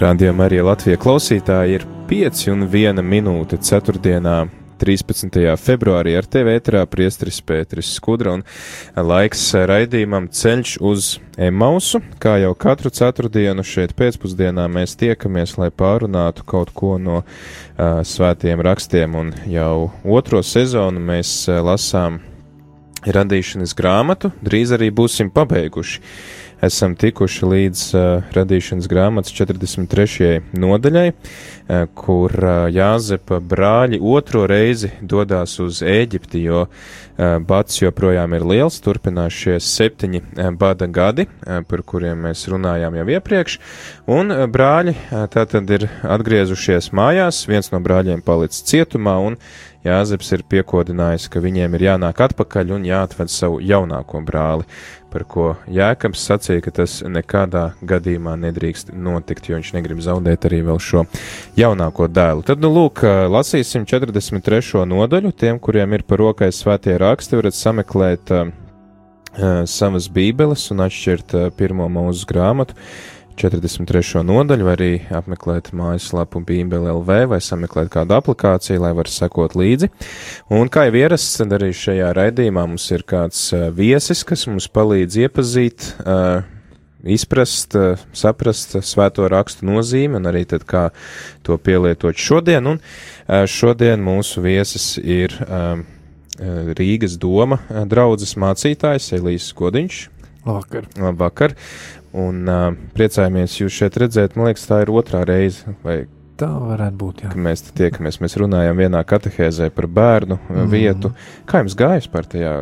Radījumā arī Latvijas klausītāji ir 5 un 1 minūte 4. 13. februārī ar TV ēterā priestris Pēteris Skudra un laiks raidījumam ceļš uz Emausu. Kā jau katru ceturtdienu šeit pēcpusdienā mēs tiekamies, lai pārunātu kaut ko no uh, svētiem rakstiem un jau otro sezonu mēs uh, lasām radīšanas grāmatu, drīz arī būsim pabeiguši esam tikuši līdz uh, radīšanas grāmatas 43. nodaļai, uh, kur uh, Jāzepa brāļi otro reizi dodas uz Ēģipti, jo uh, bats joprojām ir liels, turpinās šie septiņi uh, bada gadi, uh, par kuriem mēs runājām jau iepriekš, un uh, brāļi uh, tātad ir atgriezušies mājās, viens no brāļiem palicis cietumā, un Jāzeps ir piekodinājis, ka viņiem ir jānāk atpakaļ un jāatved savu jaunāko brāli par ko Jēkabs sacīja, ka tas nekādā gadījumā nedrīkst notikt, jo viņš negrib zaudēt arī vēl šo jaunāko dēlu. Tad, nu, lūk, lasīsim 43. nodaļu. Tiem, kuriem ir par rokai svētie raksti, varat sameklēt uh, savas bībeles un atšķirt uh, pirmo mūzu grāmatu. 43. nodaļu, vai arī apmeklēt mājaslapu Bībeli LV vai sameklēt kādu aplikāciju, lai var sekot līdzi. Un kā jau ierasts, tad arī šajā raidījumā mums ir kāds viesis, kas mums palīdz iepazīt, izprast, saprast svēto rakstu nozīmi un arī tad kā to pielietot šodien. Un šodien mūsu viesis ir Rīgas doma draudzes mācītājs Elīs Godiņš. Labvakar. Labvakar. Un uh, priecājamies jūs šeit redzēt. Man liekas, tā ir otrā reize. Vai, tā varētu būt. Jā. Mēs tiekamies, mēs runājam vienā katehēzē par bērnu mm. vietu. Kā jums gājas par tajā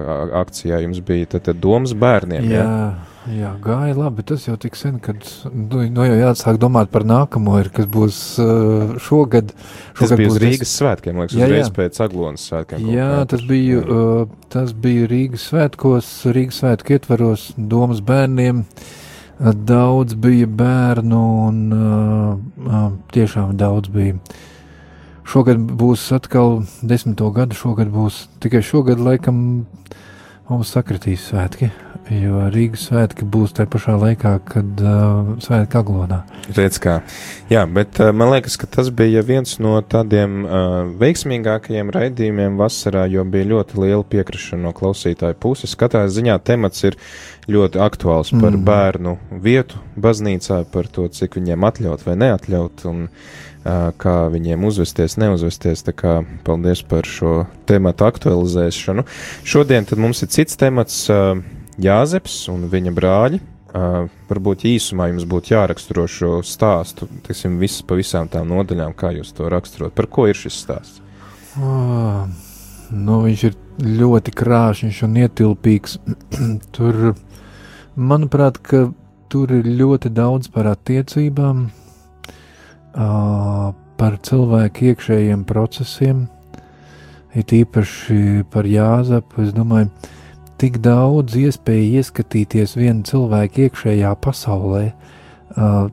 akcijā? Jums bija tad, tad domas bērniem. Jā, jā, jā, gāja labi. Tas jau tik sen, kad nu, nu jau jāsāk domāt par nākamo, ir, kas būs uh, šogad. šogad. Tas bija uz Rīgas svētkiem, liekas, jā, uzreiz jā. pēc Aglonas svētkiem. Jā, tas bija, uh, tas bija Rīgas svētkos, Rīgas svētku ietvaros domas bērniem. Uh, Daudz bija bērnu, un uh, tiešām daudz bija. Šogad būs atkal desmito gadu, šogad būs tikai šogad, laikam, mums sakritīs svētki jo Rīgas svētki būs tajā pašā laikā, kad uh, svētki Aglonā. Redz kā. Jā, bet uh, man liekas, ka tas bija viens no tādiem uh, veiksmīgākajiem raidījumiem vasarā, jo bija ļoti liela piekrišana no klausītāju puses. Katrā ziņā temats ir ļoti aktuāls par mm. bērnu vietu baznīcā, par to, cik viņiem atļaut vai neatļaut. Un, uh, kā viņiem uzvesties, neuzvesties. Tā kā paldies par šo tēmatu aktualizēšanu. Šodien mums ir cits temats. Jāzeps un viņa brāļi. Uh, varbūt īsumā jums būtu jāraksturo šo stāstu, teiksim, visas pa visām tām nodaļām, kā jūs to raksturot. Par ko ir šis stāsts? Oh, nu, viņš ir ļoti krāšņš un ietilpīgs. tur, manuprāt, tur ir ļoti daudz par attiecībām, par cilvēku iekšējiem procesiem, it īpaši par Jāzepu. Es domāju, tik daudz iespēju ieskatīties viena cilvēka iekšējā pasaulē,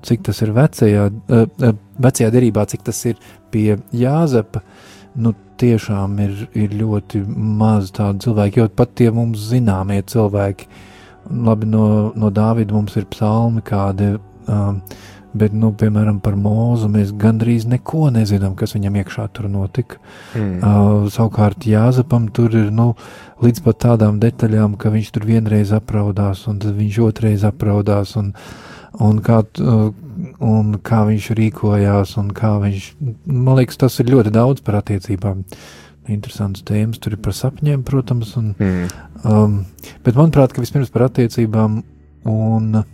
cik tas ir vecajā, vecajā derībā, cik tas ir pie Jāzepa. Nu, tiešām ir, ir ļoti maz tādu cilvēku, jo pat tie mums zināmie cilvēki, labi, no, no Dāvida mums ir psalmi kādi. Um, Bet, nu, piemēram, par mūzu mēs gandrīz neko nezinām, kas viņam iekšā tur notika. Mm. Uh, savukārt Jāzepam tur ir nu, līdz pat tādām detaļām, ka viņš tur vienreiz apraudās, un tad viņš otrreiz apraudās, un, un, kā, uh, un kā viņš rīkojās, un kā viņš, man liekas, tas ir ļoti daudz par attiecībām. Interesants tēmas, tur ir par sapņiem, protams, un, mm. um, bet manuprāt, ka vispirms par attiecībām un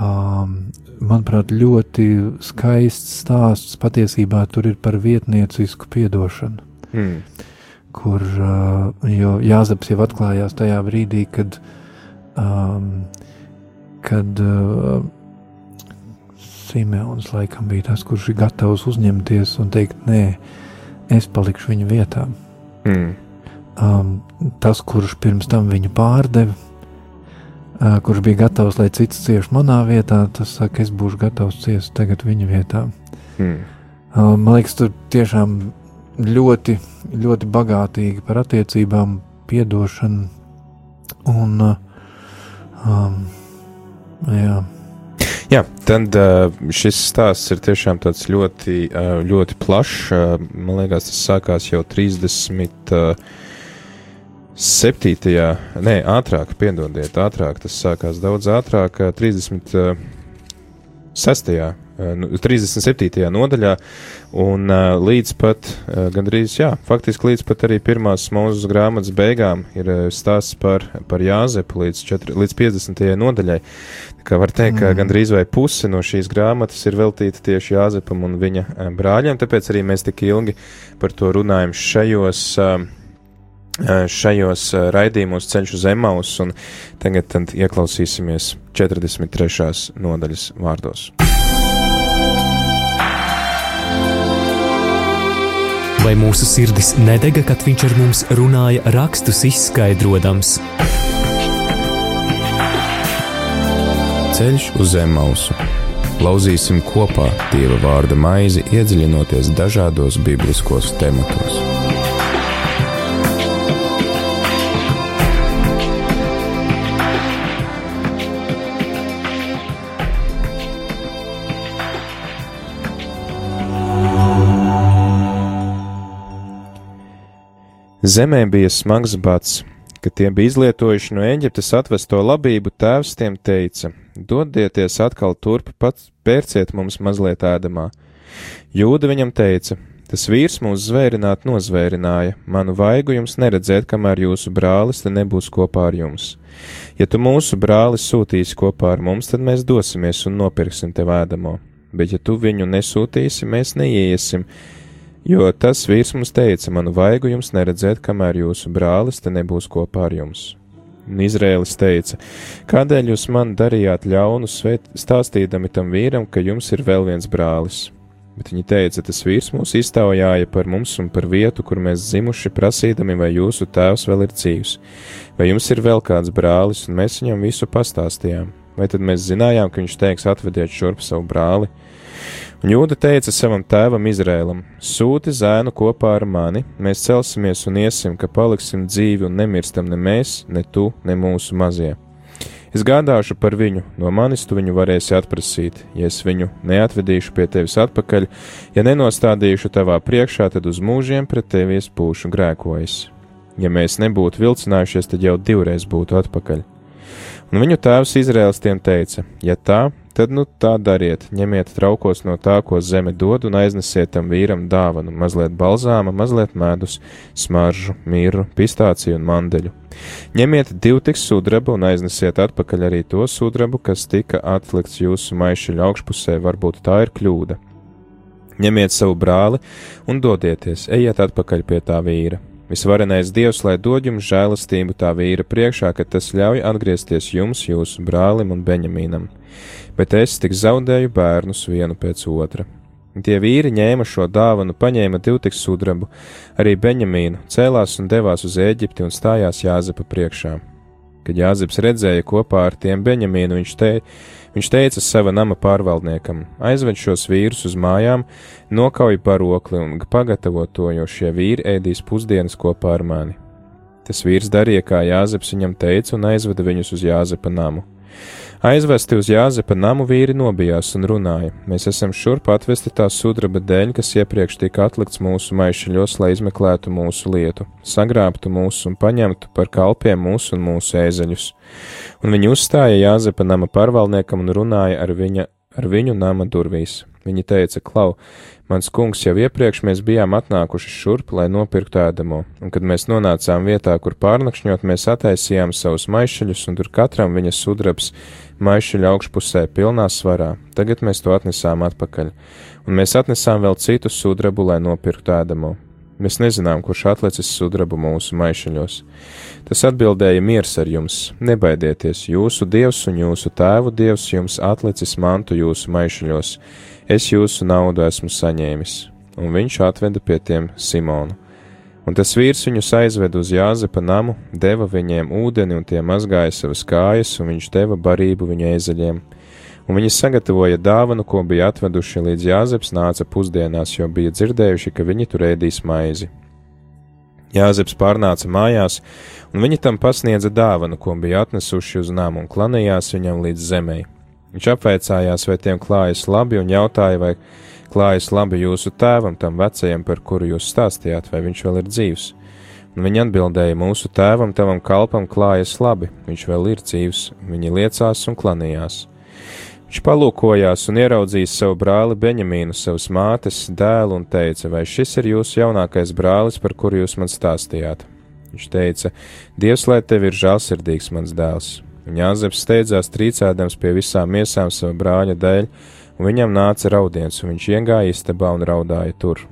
um, manuprāt, ļoti skaists stāsts patiesībā tur ir par vietniecisku piedošanu. Mm. kur jo Jāzeps jau atklājās tajā brīdī, kad, um, kad uh, Simeons laikam bija tas, kurš ir gatavs uzņemties un teikt, nē, es palikšu viņa vietā. Mm. Um, tas, kurš pirms tam viņu pārdeva, uh, kurš bija gatavs, lai cits cieš manā vietā, tas saka, es būšu gatavs ciest tagad viņa vietā. Mm. Man liekas, tur tiešām ļoti, ļoti bagātīgi par attiecībām, piedošanu un um, jā. Jā, tad šis stāsts ir tiešām tāds ļoti, ļoti plašs. Man liekas, tas sākās jau 30. 7. nē, ātrāk, piedodiet, ātrāk, tas sākās daudz ātrāk, 36. 37. Nu, nodaļā, un līdz pat gandrīz, jā, faktiski līdz pat arī pirmās mūzes grāmatas beigām ir stāsts par, par Jāzepu līdz, 4, līdz 50. nodaļai. Kā var teikt, ka mm. gandrīz vai puse no šīs grāmatas ir veltīta tieši Jāzepam un viņa brāļiem, tāpēc arī mēs tik ilgi par to runājam šajos, eh, šajos raidījumos ceļš uz Emaus, un tagad tad ieklausīsimies 43. nodaļas vārdos. Vai mūsu sirdis nedega, kad viņš ar mums runāja rakstus izskaidrojams? Ceļš uz zem mausu. Lauzīsim kopā Dieva vārda maizi, iedziļinoties dažādos bibliskos tematos. Zemē bija smags bats, kad tie bija izlietojuši no Eģiptes atvesto labību, tēvs tiem teica: Dodieties atkal turp, pats pērciet mums mazliet ēdamā. Jūda viņam teica: Tas vīrs mūs zvērināt nozvērināja, manu vaigu jums neredzēt, kamēr jūsu brālis te nebūs kopā ar jums. Ja tu mūsu brāli sūtīsi kopā ar mums, tad mēs dosimies un nopirksim tev ēdamo, bet ja tu viņu nesūtīsi, mēs neiesim, Jo tas vīrs mums teica, manu vaigu jums neredzēt, kamēr jūsu brālis te nebūs kopā ar jums. Un Izrēlis teica, kādēļ jūs man darījāt ļaunu stāstīdami tam vīram, ka jums ir vēl viens brālis? Bet viņi teica, tas vīrs mūs iztaujāja par mums un par vietu, kur mēs zimuši, prasīdami, vai jūsu tēvs vēl ir dzīvs, vai jums ir vēl kāds brālis, un mēs viņam visu pastāstījām. Vai tad mēs zinājām, ka viņš teiks, atvediet šurp savu brāli? Un Jūda teica savam tēvam Izrēlam: Sūti zēnu kopā ar mani, mēs celsimies un iesim, ka paliksim dzīvi un nemirstam ne mēs, ne tu, ne mūsu mazie. Es gādāšu par viņu, no manis tu viņu varēsi atprasīt, ja es viņu neatvedīšu pie tevis atpakaļ, ja nenostādīšu tavā priekšā, tad uz mūžiem pret tevi es būšu grēkojis. Ja mēs nebūtu vilcinājušies, tad jau divreiz būtu atpakaļ. Un viņu tēvs Izraels tiem teica: Ja tā, Tad nu tā dariet, ņemiet traukos no tā, ko zeme dod, un aiznesiet tam vīram dāvanu, mazliet balzāma, mazliet medus, smaržu, mīru, pistāciju un mandeļu. Ņemiet divu tik sudrabu un aiznesiet atpakaļ arī to sudrabu, kas tika atlikts jūsu maišaļa augšpusē, varbūt tā ir kļūda. Ņemiet savu brāli un dodieties, ejiet atpakaļ pie tā vīra. Visvarenais Dievs, lai dod jums žēlastību tā vīra priekšā, ka tas ļauj atgriezties jums, jūsu brālim un Beņamīnam bet es tik zaudēju bērnus vienu pēc otra. Tie vīri ņēma šo dāvanu, paņēma divtiks sudrabu, arī Beņamīnu, cēlās un devās uz Eģipti un stājās Jāzepa priekšā. Kad Jāzeps redzēja kopā ar tiem Beņamīnu, viņš, te, viņš teica sava nama pārvaldniekam: aizved šos vīrus uz mājām, nokauj barokli un pagatavo to, jo šie vīri ēdīs pusdienas kopā ar mani. Tas vīrs darīja, kā Jāzeps viņam teica, un aizveda viņus uz Jāzepa namu. Aizvesti uz Jāzepa namu vīri nobijās un runāja: Mēs esam šurp atvesti tā sudraba dēļ, kas iepriekš tika atlikts mūsu maišaļos, lai izmeklētu mūsu lietu, sagrābtu mūsu un paņemtu par kalpiem mūsu un mūsu ēzeļus. Un viņi uzstāja Jāzepa nama pārvaldniekam un runāja ar, viņa, ar viņu nama durvīs. Viņi teica, Klau, mans kungs jau iepriekš mēs bijām atnākuši šurp, lai nopirktu ēdamo, un kad mēs nonācām vietā, kur pārnakšņot, mēs attaisījām savus maišaļus, un tur katram viņa sudrabs maišaļa augšpusē pilnā svarā. Tagad mēs to atnesām atpakaļ, un mēs atnesām vēl citu sudrabu, lai nopirktu ēdamo. Mēs nezinām, kurš atlicis sudrabu mūsu maišaļos. Tas atbildēja miers ar jums, nebaidieties, jūsu dievs un jūsu tēvu dievs jums atlicis mantu jūsu maišaļos, es jūsu naudu esmu saņēmis. Un viņš atveda pie tiem Simonu. Un tas vīrs viņus aizveda uz Jāzepa namu, deva viņiem ūdeni, un tie mazgāja savas kājas, un viņš deva barību viņa ezeļiem un viņi sagatavoja dāvanu, ko bija atveduši līdz Jāzeps nāca pusdienās, jo bija dzirdējuši, ka viņi tur ēdīs maizi. Jāzeps pārnāca mājās, un viņi tam pasniedza dāvanu, ko bija atnesuši uz nām, un klanījās viņam līdz zemē. Viņš apveicājās, vai tiem klājas labi, un jautāja, vai klājas labi jūsu tēvam, tam vecajam, par kuru jūs stāstījāt, vai viņš vēl ir dzīvs. Un viņi atbildēja: Mūsu tēvam, tavam kalpam klājas labi, viņš vēl ir dzīvs, viņi liecās un klanījās. Viņš palūkojās un ieraudzījis savu brāli Beņamīnu, savas mātes dēlu, un teica: Vai šis ir jūsu jaunākais brālis, par kuru jūs man stāstījāt? Viņš teica: Dievs, lai tev ir žēlsirdīgs mans dēls. Un Jāzeps steidzās trīcēdams pie visām miesām sava brāļa dēļ, un viņam nāca raudiens, un viņš iegāja istabā un raudāja tur.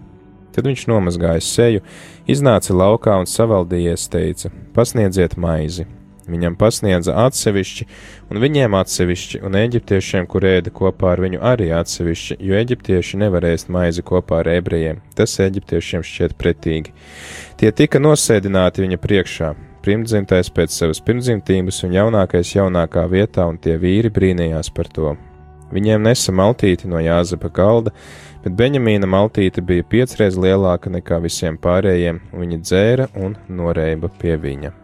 Tad viņš nomazgāja seju, iznāca laukā un savaldījies, teica: Pasniedziet maizi! Viņam pasniedza atsevišķi, un viņiem atsevišķi, un eģiptiešiem, kur ēda kopā ar viņu, arī atsevišķi, jo eģiptieši nevar ēst maizi kopā ar ebrejiem. Tas eģiptiešiem šķiet pretīgi. Tie tika nosēdināti viņa priekšā, pirmdzimtais pēc savas pirmdzimtības un jaunākais jaunākā vietā, un tie vīri brīnījās par to. Viņiem nesa maltīti no Jāzepa galda, bet Beņamīna maltīte bija piecreiz lielāka nekā visiem pārējiem, un viņi dzēra un norēba pie viņa.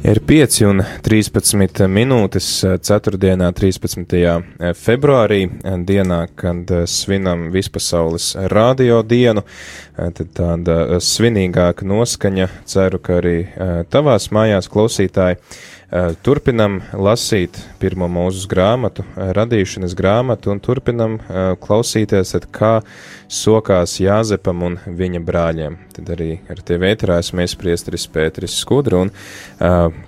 Ir 5 un 13 minūtes 4. 13. februārī, dienā, kad svinam vispasaules radio dienu. Tad tāda svinīgāka noskaņa, ceru, ka arī tavās mājās klausītāji Eh, turpinam lasīt pirmo mūsu grāmatu, eh, radīšanas grāmatu, un turpinam eh, klausīties, kā sokās Jāzepam un viņa brāļiem. Tad arī ar tevi ēterā esmu priesteris Pēteris Skudra, un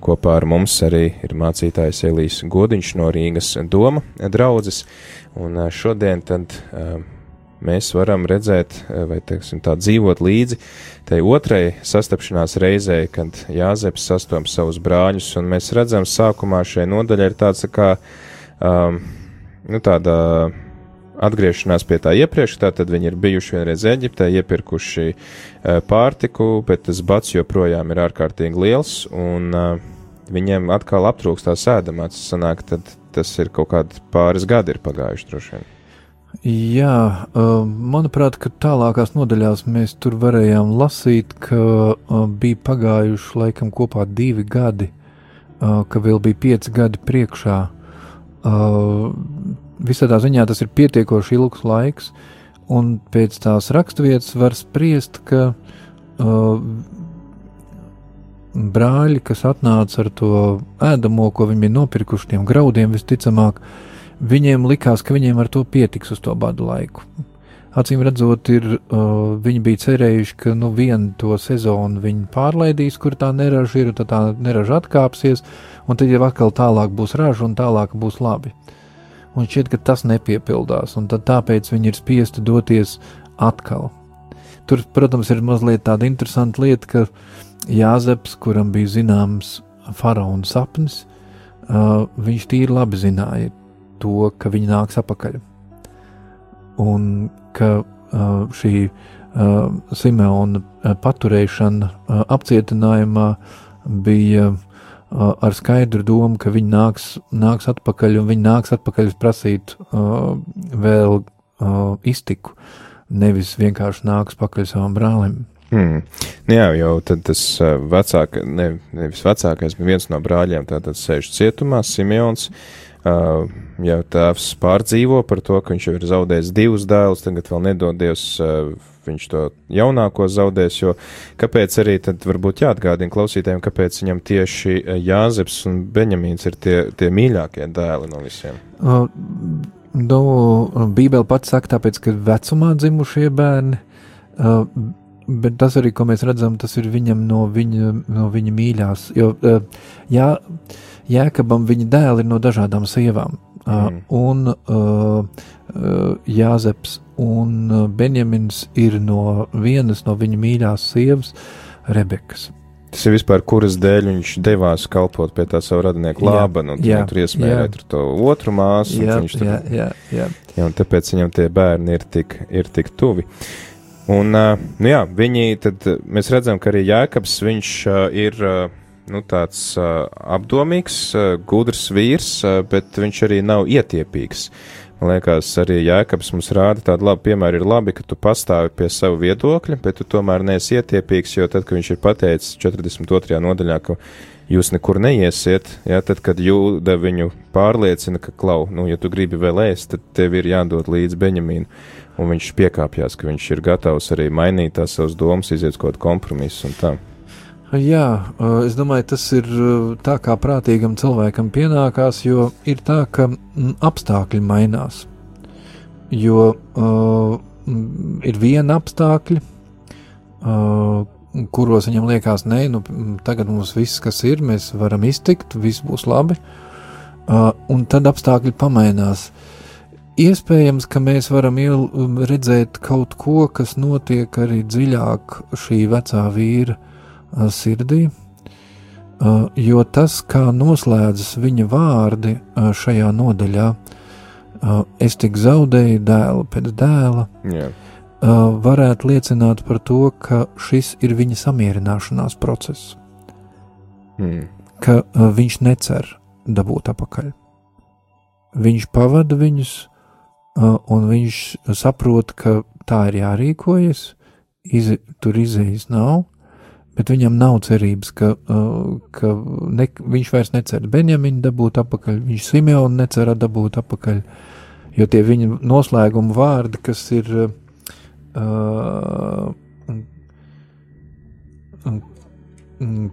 kopā ar mums arī ir mācītājs Elīs Godiņš no Rīgas doma draudzes, un šodien tad mēs varam redzēt, eh, vai teiksim, tā dzīvot līdzi tai otrai sastapšanās reizei, kad Jāzeps sastopas savus brāļus, un mēs redzam, sākumā šai nodaļai ir tāds tā kā, um, nu, tāda atgriešanās pie tā iepriekš, tātad viņi ir bijuši vienreiz Eģiptē, iepirkuši uh, pārtiku, bet tas bats joprojām ir ārkārtīgi liels, un uh, viņiem atkal aptrūkstās ēdamā, tas sanāk, tad tas ir kaut kādi pāris gadi ir pagājuši droši vien. Jā, manuprāt, ka tālākās nodaļās mēs tur varējām lasīt, ka bija pagājuši laikam kopā divi gadi, ka vēl bija pieci gadi priekšā. Visā tā ziņā tas ir pietiekoši ilgs laiks, un pēc tās raksturvietas var spriest, ka brāļi, kas atnāca ar to ēdamo, ko viņi bija nopirkuši tiem graudiem, visticamāk, uh, Viņiem likās, ka viņiem ar to pietiks uz to badu laiku. Acīm redzot, ir, uh, viņi bija cerējuši, ka nu, vienu to sezonu viņi pārlaidīs, kur tā neraža ir, tad tā neraža atkāpsies, un tad jau atkal tālāk būs raža un tālāk būs labi. Un šķiet, ka tas nepiepildās, un tāpēc viņi ir spiesti doties atkal. Tur, protams, ir mazliet tāda interesanta lieta, ka Jāzeps, kuram bija zināms faraona sapnis, uh, viņš tīri labi zināja, to, ka viņi nāks atpakaļ. Un ka uh, šī uh, Simeona paturēšana uh, apcietinājumā bija uh, ar skaidru domu, ka viņi nāks, nāks atpakaļ un viņi nāks atpakaļ prasīt uh, vēl uh, iztiku, nevis vienkārši nāks pakaļ savam brālim. Hmm. Nu jā, jau tas vecākais, ne, nevis vecākais, bet viens no brāļiem, tātad sēž cietumā, Simeons, Uh, ja tēvs pārdzīvo par to, ka viņš jau ir zaudējis divus dēlus, tagad vēl nedodies, uh, viņš to jaunāko zaudēs, jo kāpēc arī tad varbūt jāatgādina klausītājiem, kāpēc viņam tieši Jāzeps un Beņamīns ir tie, tie mīļākie dēli no visiem? Uh, nu, Bībele pats saka, tāpēc, ka vecumā dzimušie bērni, uh, bet tas arī, ko mēs redzam, tas ir viņam no viņa, no viņa mīļās, jo uh, jā, Jēkabam viņa dēli ir no dažādām sievām. Mm. Un uh, Jāzeps un Benjamins ir no vienas no viņa mīļās sievas, Rebekas. Tas ir vispār, kuras dēļ viņš devās kalpot pie tā savu radinieku Lābanu, un jā, tur iesmērēt ar to otru māsu. Jā, tur, jā, jā, jā. jā, un tāpēc viņam tie bērni ir tik, ir tik tuvi. Un, nu jā, viņi tad, mēs redzam, ka arī Jēkabs, viņš ir nu, tāds uh, apdomīgs, uh, gudrs vīrs, uh, bet viņš arī nav ietiepīgs. Man liekas, arī Jēkabs mums rāda tādu labu piemēru. Ir labi, ka tu pastāvi pie sava viedokļa, bet tu tomēr neesi ietiepīgs, jo tad, kad viņš ir pateicis 42. nodaļā, ka jūs nekur neiesiet, ja, tad, kad jūda viņu pārliecina, ka, klau, nu, ja tu gribi vēl ēst, tad tev ir jādod līdz Beņamīnu. Un viņš piekāpjas, ka viņš ir gatavs arī mainīt tās savas domas, iziet kaut kompromisu un tā. Jā, es domāju, tas ir tā, kā prātīgam cilvēkam pienākās, jo ir tā, ka apstākļi mainās. Jo uh, ir viena apstākļa, uh, kuros viņam liekas, nē, nu, tagad mums viss, kas ir, mēs varam iztikt, viss būs labi, uh, un tad apstākļi pamainās. Iespējams, ka mēs varam redzēt kaut ko, kas notiek arī dziļāk šī vecā vīra uh, sirdī, jo tas, kā noslēdzas viņa vārdi šajā nodaļā, es tik zaudēju dēlu pēc dēla, yeah. varētu liecināt par to, ka šis ir viņa samierināšanās process. Mm. Ka viņš necer dabūt atpakaļ. Viņš pavada viņus, un viņš saprot, ka tā ir jārīkojas, iz, tur izējas nav, bet viņam nav cerības, ka, uh, ka ne, viņš vairs necer Benjaminu dabūt atpakaļ, viņš Simeonu necer dabūt atpakaļ, jo tie viņa noslēguma vārdi, kas ir uh,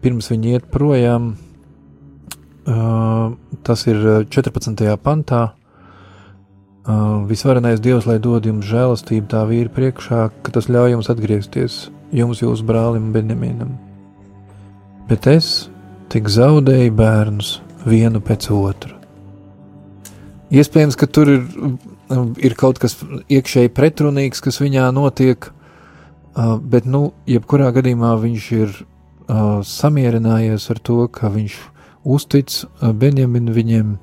pirms viņi iet projām, uh, tas ir 14. pantā. Uh, visvarenais Dievs, lai dod jums žēlastību tā vīra priekšā, ka tas ļauj jums atgriezties jums, jūsu brālim Benjaminam. Bet es tik zaudēju bērnus vienu pēc otra. Iespējams, ka tur ir, ir kaut kas iekšēji pretrunīgs, kas viņā notiek, bet, nu, jebkurā gadījumā viņš ir samierinājies ar to, ka viņš uztic Benjaminu viņiem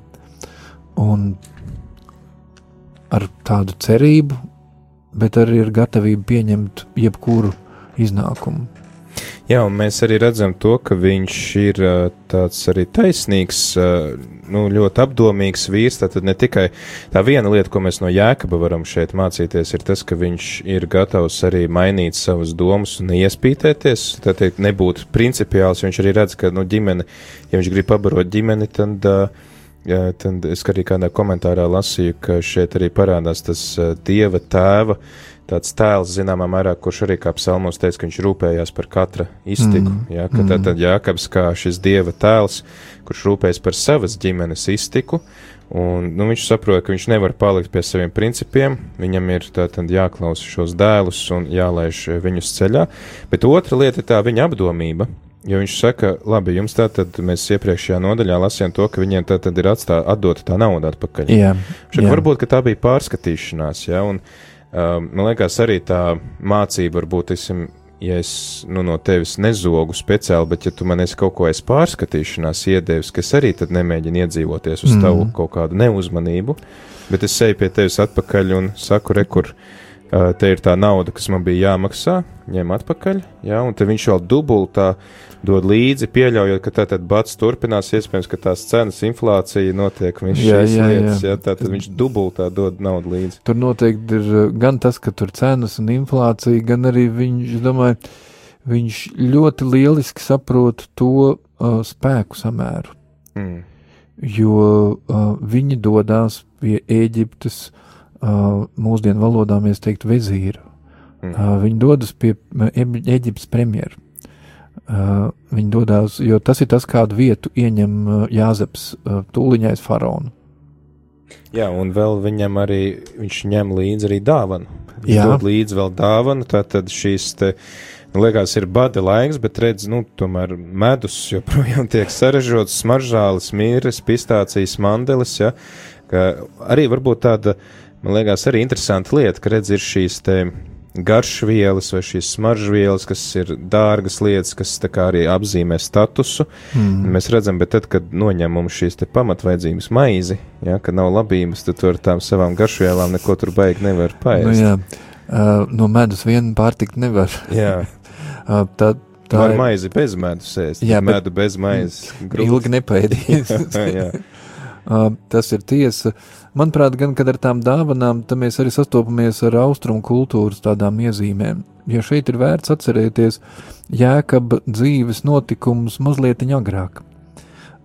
un ar tādu cerību, bet arī ar gatavību pieņemt jebkuru iznākumu. Jā, un mēs arī redzam to, ka viņš ir tāds arī taisnīgs, nu, ļoti apdomīgs vīrs. Tad ne tikai tā viena lieta, ko mēs no Jēkaba varam šeit mācīties, ir tas, ka viņš ir gatavs arī mainīt savas domas un iespītēties, tad nebūt principiāls. Viņš arī redz, ka, nu, ģimene, ja viņš grib pabarot ģimeni, tad. Jā, tad es arī kādā komentārā lasīju, ka šeit arī parādās tas dieva tēva uh, tāds tēls, zināmā mērā, kurš arī kā psalmos teica, ka viņš rūpējās par katra iztiku. Mm. Jā, ka mm. tad, tad Jākabs kā šis dieva tēls, kurš rūpējas par savas ģimenes iztiku, un nu, viņš saprot, ka viņš nevar palikt pie saviem principiem, viņam ir tātad jāklausa šos dēlus un jālaiž viņus ceļā, bet otra lieta ir tā viņa apdomība. Jo viņš saka, labi, jums tā tad mēs iepriekšējā nodaļā lasījām to, ka viņiem tā tad ir atstā, atdota tā nauda atpakaļ. Jā, jā. Varbūt, ka tā bija pārskatīšanās, jā, un man liekas, arī tā mācība varbūt, esam, ja es nu, no tevis nezogu speciāli, bet ja tu man esi kaut ko aiz pārskatīšanās iedevis, ka es arī tad nemēģinu iedzīvoties uz mm. tavu kaut kādu neuzmanību, bet es eju pie tevis atpakaļ un saku, rekur, uh, te ir tā nauda, kas man bija jāmaksā, ņem atpakaļ, jā, un viņš vēl dubultā dod līdzi, pieļaujot, ka tātad bats turpinās, iespējams, ka tās cenas inflācija notiek, viņš jā, šīs jā, lietas, jā. jā, tātad viņš dubultā dod naudu līdzi. Tur noteikti ir gan tas, ka tur cenas un inflācija, gan arī viņš, domāju, viņš ļoti lieliski saprot to uh, spēku samēru. Mm. jo uh, viņi dodas pie Ēģiptes, uh, mūsdienu valodā mēs teiktu, vezīra. Mm. Uh, viņi dodas pie Eģiptes premjera. Uh, viņi dodas, jo tas ir tas, kādu vietu ieņem uh, Jāzeps, uh, tūliņais faraonu. Jā, un vēl viņam arī viņš ņem līdzi arī dāvanu. Viņš Jā. dod līdzi vēl dāvanu, tātad šīs te, nu, liekas, ir bada laiks, bet redz, nu, tomēr medus joprojām tiek saražots, smaržālis, mīres, pistācijas, mandelis, ja, ka arī varbūt tāda, man liekas, arī interesanta lieta, ka redz ir šīs te garšvielas vai šīs smaržvielas, kas ir dārgas lietas, kas arī apzīmē statusu. Mm. Mēs redzam, bet tad, kad noņem mums šīs pamatvaidzības maizi, ja, kad nav labības, tad ar tām savām garšvielām neko tur baigi nevar paēst. Nu, jā, uh, no medus vienu pārtikt nevar. jā. uh, tā, Tā var ir maizi bez medus ēst. Jā, medu bez maizes. ilgi nepaēdīs. jā. Uh, tas ir tiesa. Manuprāt, gan kad ar tām dāvanām, tad mēs arī sastopamies ar austrumu kultūras tādām iezīmēm. Jo šeit ir vērts atcerēties Jēkaba dzīves notikumus mazliet agrāk.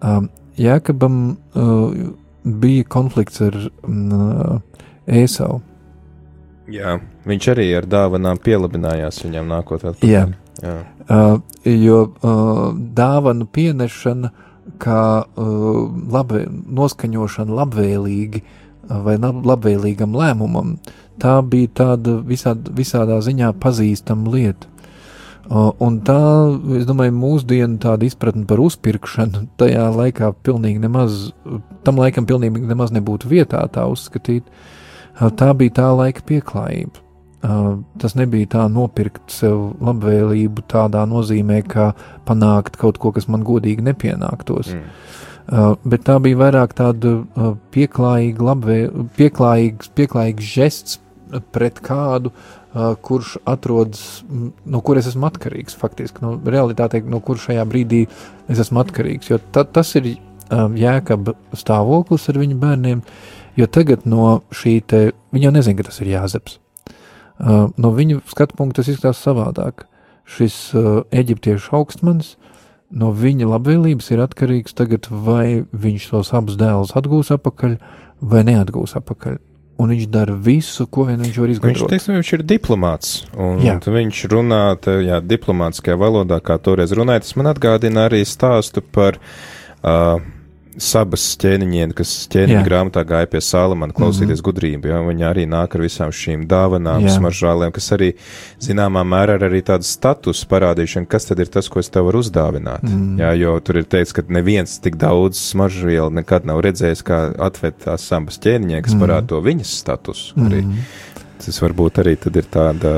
Uh, Jēkabam uh, bija konflikts ar uh, Ēsau. jā, viņš arī ar dāvanām pielabinājās viņam nākot atpakaļ. Jā. jā. Uh, jo uh, dāvanu pienešana, kā uh, labi, noskaņošana labvēlīgi uh, vai lab, labvēlīgam lēmumam, tā bija tāda visād, visādā ziņā pazīstama lieta. Uh, un tā, es domāju, mūsdienu tāda izpratne par uzpirkšanu tajā laikā pilnīgi nemaz, tam laikam pilnīgi nemaz nebūtu vietā tā uzskatīt. Uh, tā bija tā laika pieklājība. Tas nebija tā nopirkt sev labvēlību tādā nozīmē, kā panākt kaut ko, kas man godīgi nepienāktos. Mm. Uh, bet tā bija vairāk tāda uh, pieklājīga, labvē, pieklājīgs, pieklājīgs žests pret kādu, uh, kurš atrodas, no kuras esmu atkarīgs. Faktiski, no realitātei, no kuras šajā brīdī es esmu atkarīgs. Jo ta, tas ir uh, jēkaba stāvoklis ar viņu bērniem, jo tagad no šī te, viņi jau nezina, ka tas ir jāzeps. Uh, no viņu skatu punkta tas izskatās savādāk. Šis uh, eģiptiešu augstmanis no viņa labvēlības ir atkarīgs tagad, vai viņš tos abus dēlus atgūs atpakaļ vai neatgūs atpakaļ. Un viņš dara visu, ko vien viņš var Viņš, izdarīt. teiksim, viņš ir diplomāts, viņš runā tā, jā, diplomātiskajā valodā, kā toreiz runāja. Tas man atgādina arī stāstu par uh, sabas ķēniņiem, kas ķēniņa grāmatā gāja pie Salamana klausīties mm -hmm. gudrību, jo viņi arī nāk ar visām šīm dāvanām, Jā. smaržālēm, kas arī zināmā mērā ir arī tādas status parādīšana, kas tad ir tas, ko es tev varu uzdāvināt. Mm. Jā, jo tur ir teikts, ka neviens tik daudz smaržvielu nekad nav redzējis, kā atved tās sabas ķēniņiem, kas mm. parāda to viņas statusu arī. Mhm. Tas varbūt arī ir tāda.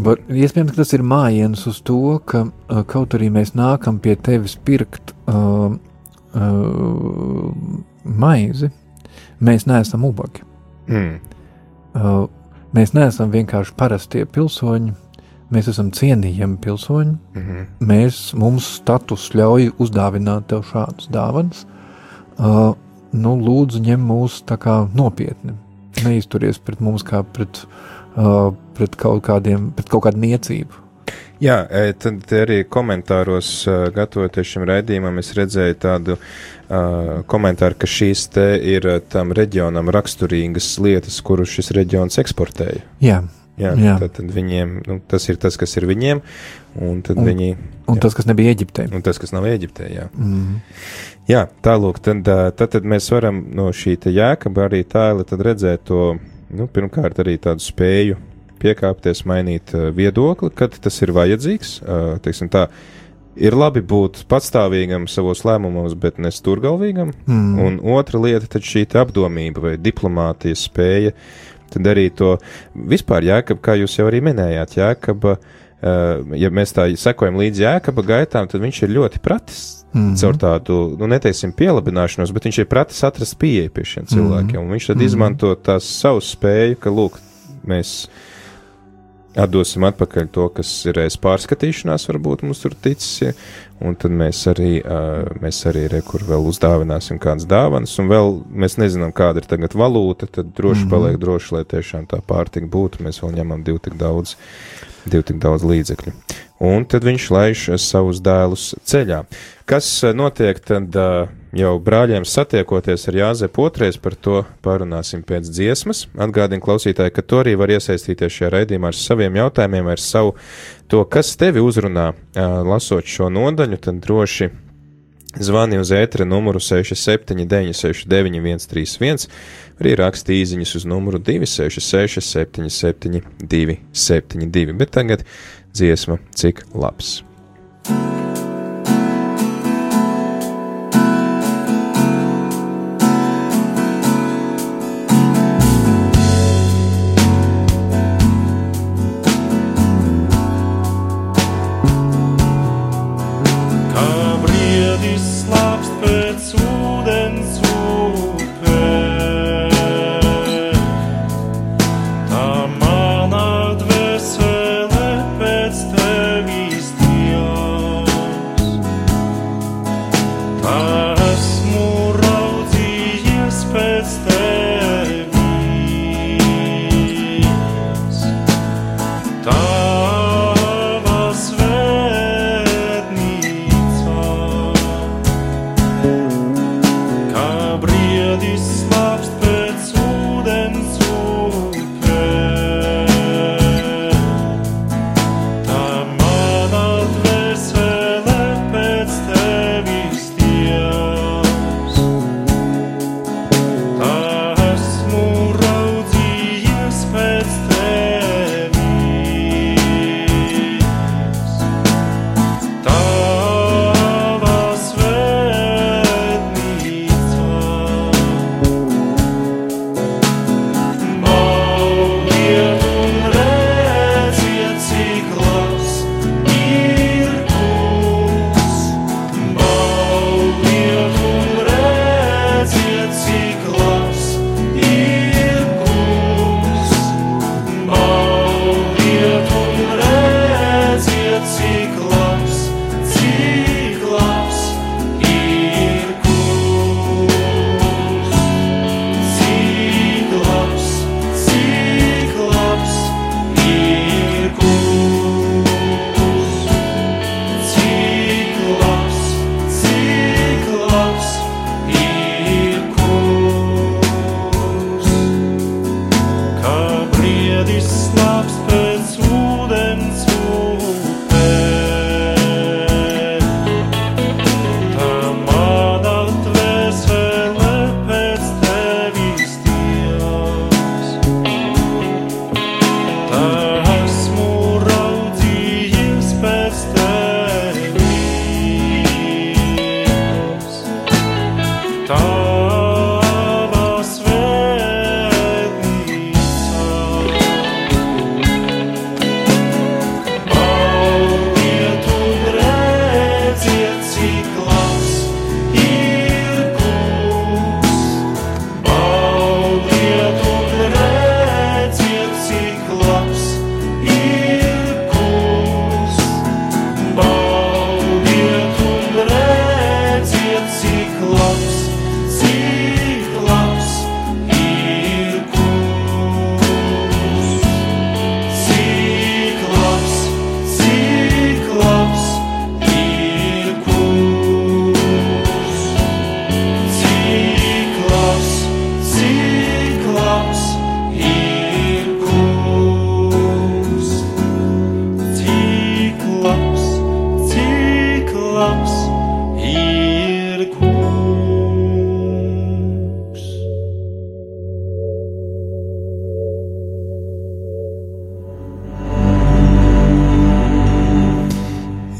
Var, iespējams, ka tas ir mājiens uz to, ka kaut arī mēs nākam pie tevis pirkt uh, uh, maizi, mēs neesam ubagi. Mm, Uh, mēs neesam vienkārši parastie pilsoņi, mēs esam cienījami pilsoņi. mm -hmm. Mēs, mums status ļauj uzdāvināt tev šādas dāvanas. Uh, nu, lūdzu, ņem mūs kā nopietni. Neizturies pret mums kā pret, uh, pret, kaut, kādiem, pret kaut kādu niecību. Jā, e, tad arī komentāros, uh, gatavoties šim raidījumam, es redzēju tādu uh, komentāru, ka šīs te ir tam reģionam raksturīgas lietas, kurus šis reģions eksportēja. Jā, Jā, Jā. Tad, tad viņiem, nu, tas ir tas, kas ir viņiem, un tad Un- viņi, un Jā. tas, kas nebija Eģiptē. un tas, kas nav Eģiptē, jā. Mm. Jā, tālūk, tad, tad, tad mēs varam no šī jēkaba arī tad redzēt to, nu, pirmkārt arī tādu spēju piekāpties, mainīt ā, viedokli, kad tas ir vajadzīgs, ā, teiksim tā, ir labi būt patstāvīgam savos lēmumos, bet ne stūrgalvīgam, Mm. un otra lieta šī apdomība vai diplomātijas spēja, tad arī to vispār jēkab, kā jūs jau arī minējāt, jēkaba, ā, ja mēs tā sekojam līdz jēkaba gaitām, tad viņš ir ļoti pratis Mhm. caur tādu, nu, neteiksim, pielabināšanos, bet viņš ir pratis atrast pieeju pie šiem cilvēkiem. Un viņš tad Mhm. izmanto tās savu spēju, ka, lūk, mēs atdosim atpakaļ to, kas ir aiz pārskatīšanās, varbūt mums tur ticis, un tad mēs arī, uh, mēs arī rekur vēl uzdāvināsim kādas dāvanas, un vēl mēs nezinām, kāda ir tagad valūta, tad droši Mhm. paliek droši, lai tiešām tā pārtika būtu, mēs vēl ņemam divu tik daudz, divu tik daudz līdzekļu. Un tad viņš laiž savus dēlus ceļā. Kas notiek tad uh, jau brāļiem satiekoties ar Jāzepu otrais, par to parunāsim pēc dziesmas. Atgādinu klausītāji, ka to arī var iesaistīties šajā raidījumā ar saviem jautājumiem, ar savu to, kas tevi uzrunā, lasot šo nodaļu, tad droši zvani uz ētra numuru 679 69 131, arī raksti īziņas uz numuru 266 77 272, bet tagad dziesma cik labs.